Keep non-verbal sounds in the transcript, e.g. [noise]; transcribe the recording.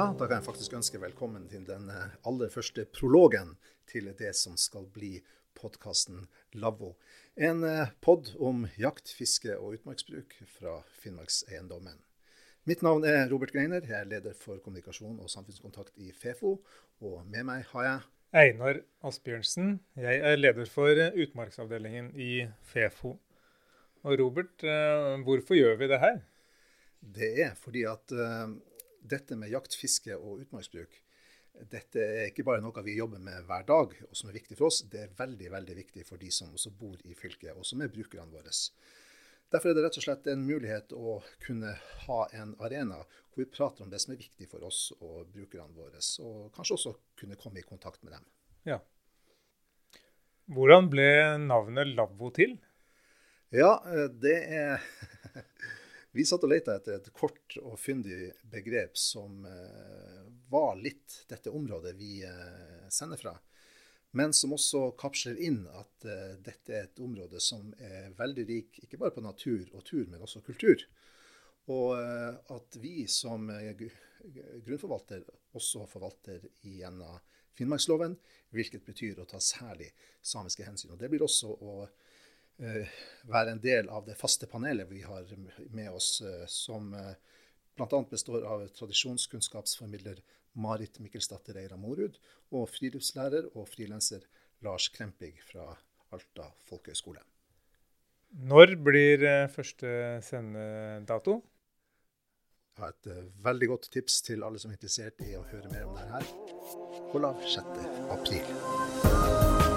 da kan jeg faktisk ønske velkommen til den eh, aller første prologen til det som skal bli podkasten Lavvo. En eh, pod om jakt, fiske og utmarksbruk fra Finnmarkseiendommen. Mitt navn er Robert Greiner. Jeg er leder for kommunikasjon og samfunnskontakt i Fefo. Og med meg har jeg Einar Asbjørnsen. Jeg er leder for utmarksavdelingen i Fefo. Og Robert, hvorfor gjør vi det her? Det er fordi at dette med jakt, fiske og utmarksbruk dette er ikke bare noe vi jobber med hver dag, og som er viktig for oss. Det er veldig veldig viktig for de som også bor i fylket, og som er brukerne våre. Derfor er det rett og slett en mulighet å kunne ha en arena hvor vi prater om det som er viktig for oss og brukerne våre, og kanskje også kunne komme i kontakt med dem. Ja. Hvordan ble navnet Lavvo til? Ja, eh, det er [laughs] Vi satt og leita etter et kort og fyndig begrep som eh, var litt dette området vi eh, sender fra. Men som også kapsler inn at uh, dette er et område som er veldig rik ikke bare på natur og tur, men også kultur. Og at vi som grunnforvalter også forvalter gjennom Finnmarksloven, hvilket betyr å ta særlig samiske hensyn. Og Det blir også å være en del av det faste panelet vi har med oss, som bl.a. består av tradisjonskunnskapsformidler Marit Mikkelsdatter Eira Morud og friluftslærer og frilanser Lars Krempig fra Alta folkehøgskole. Når blir eh, første sendedato? Jeg har et veldig godt tips til alle som er interessert i å høre mer om dette. Hold av 6. april.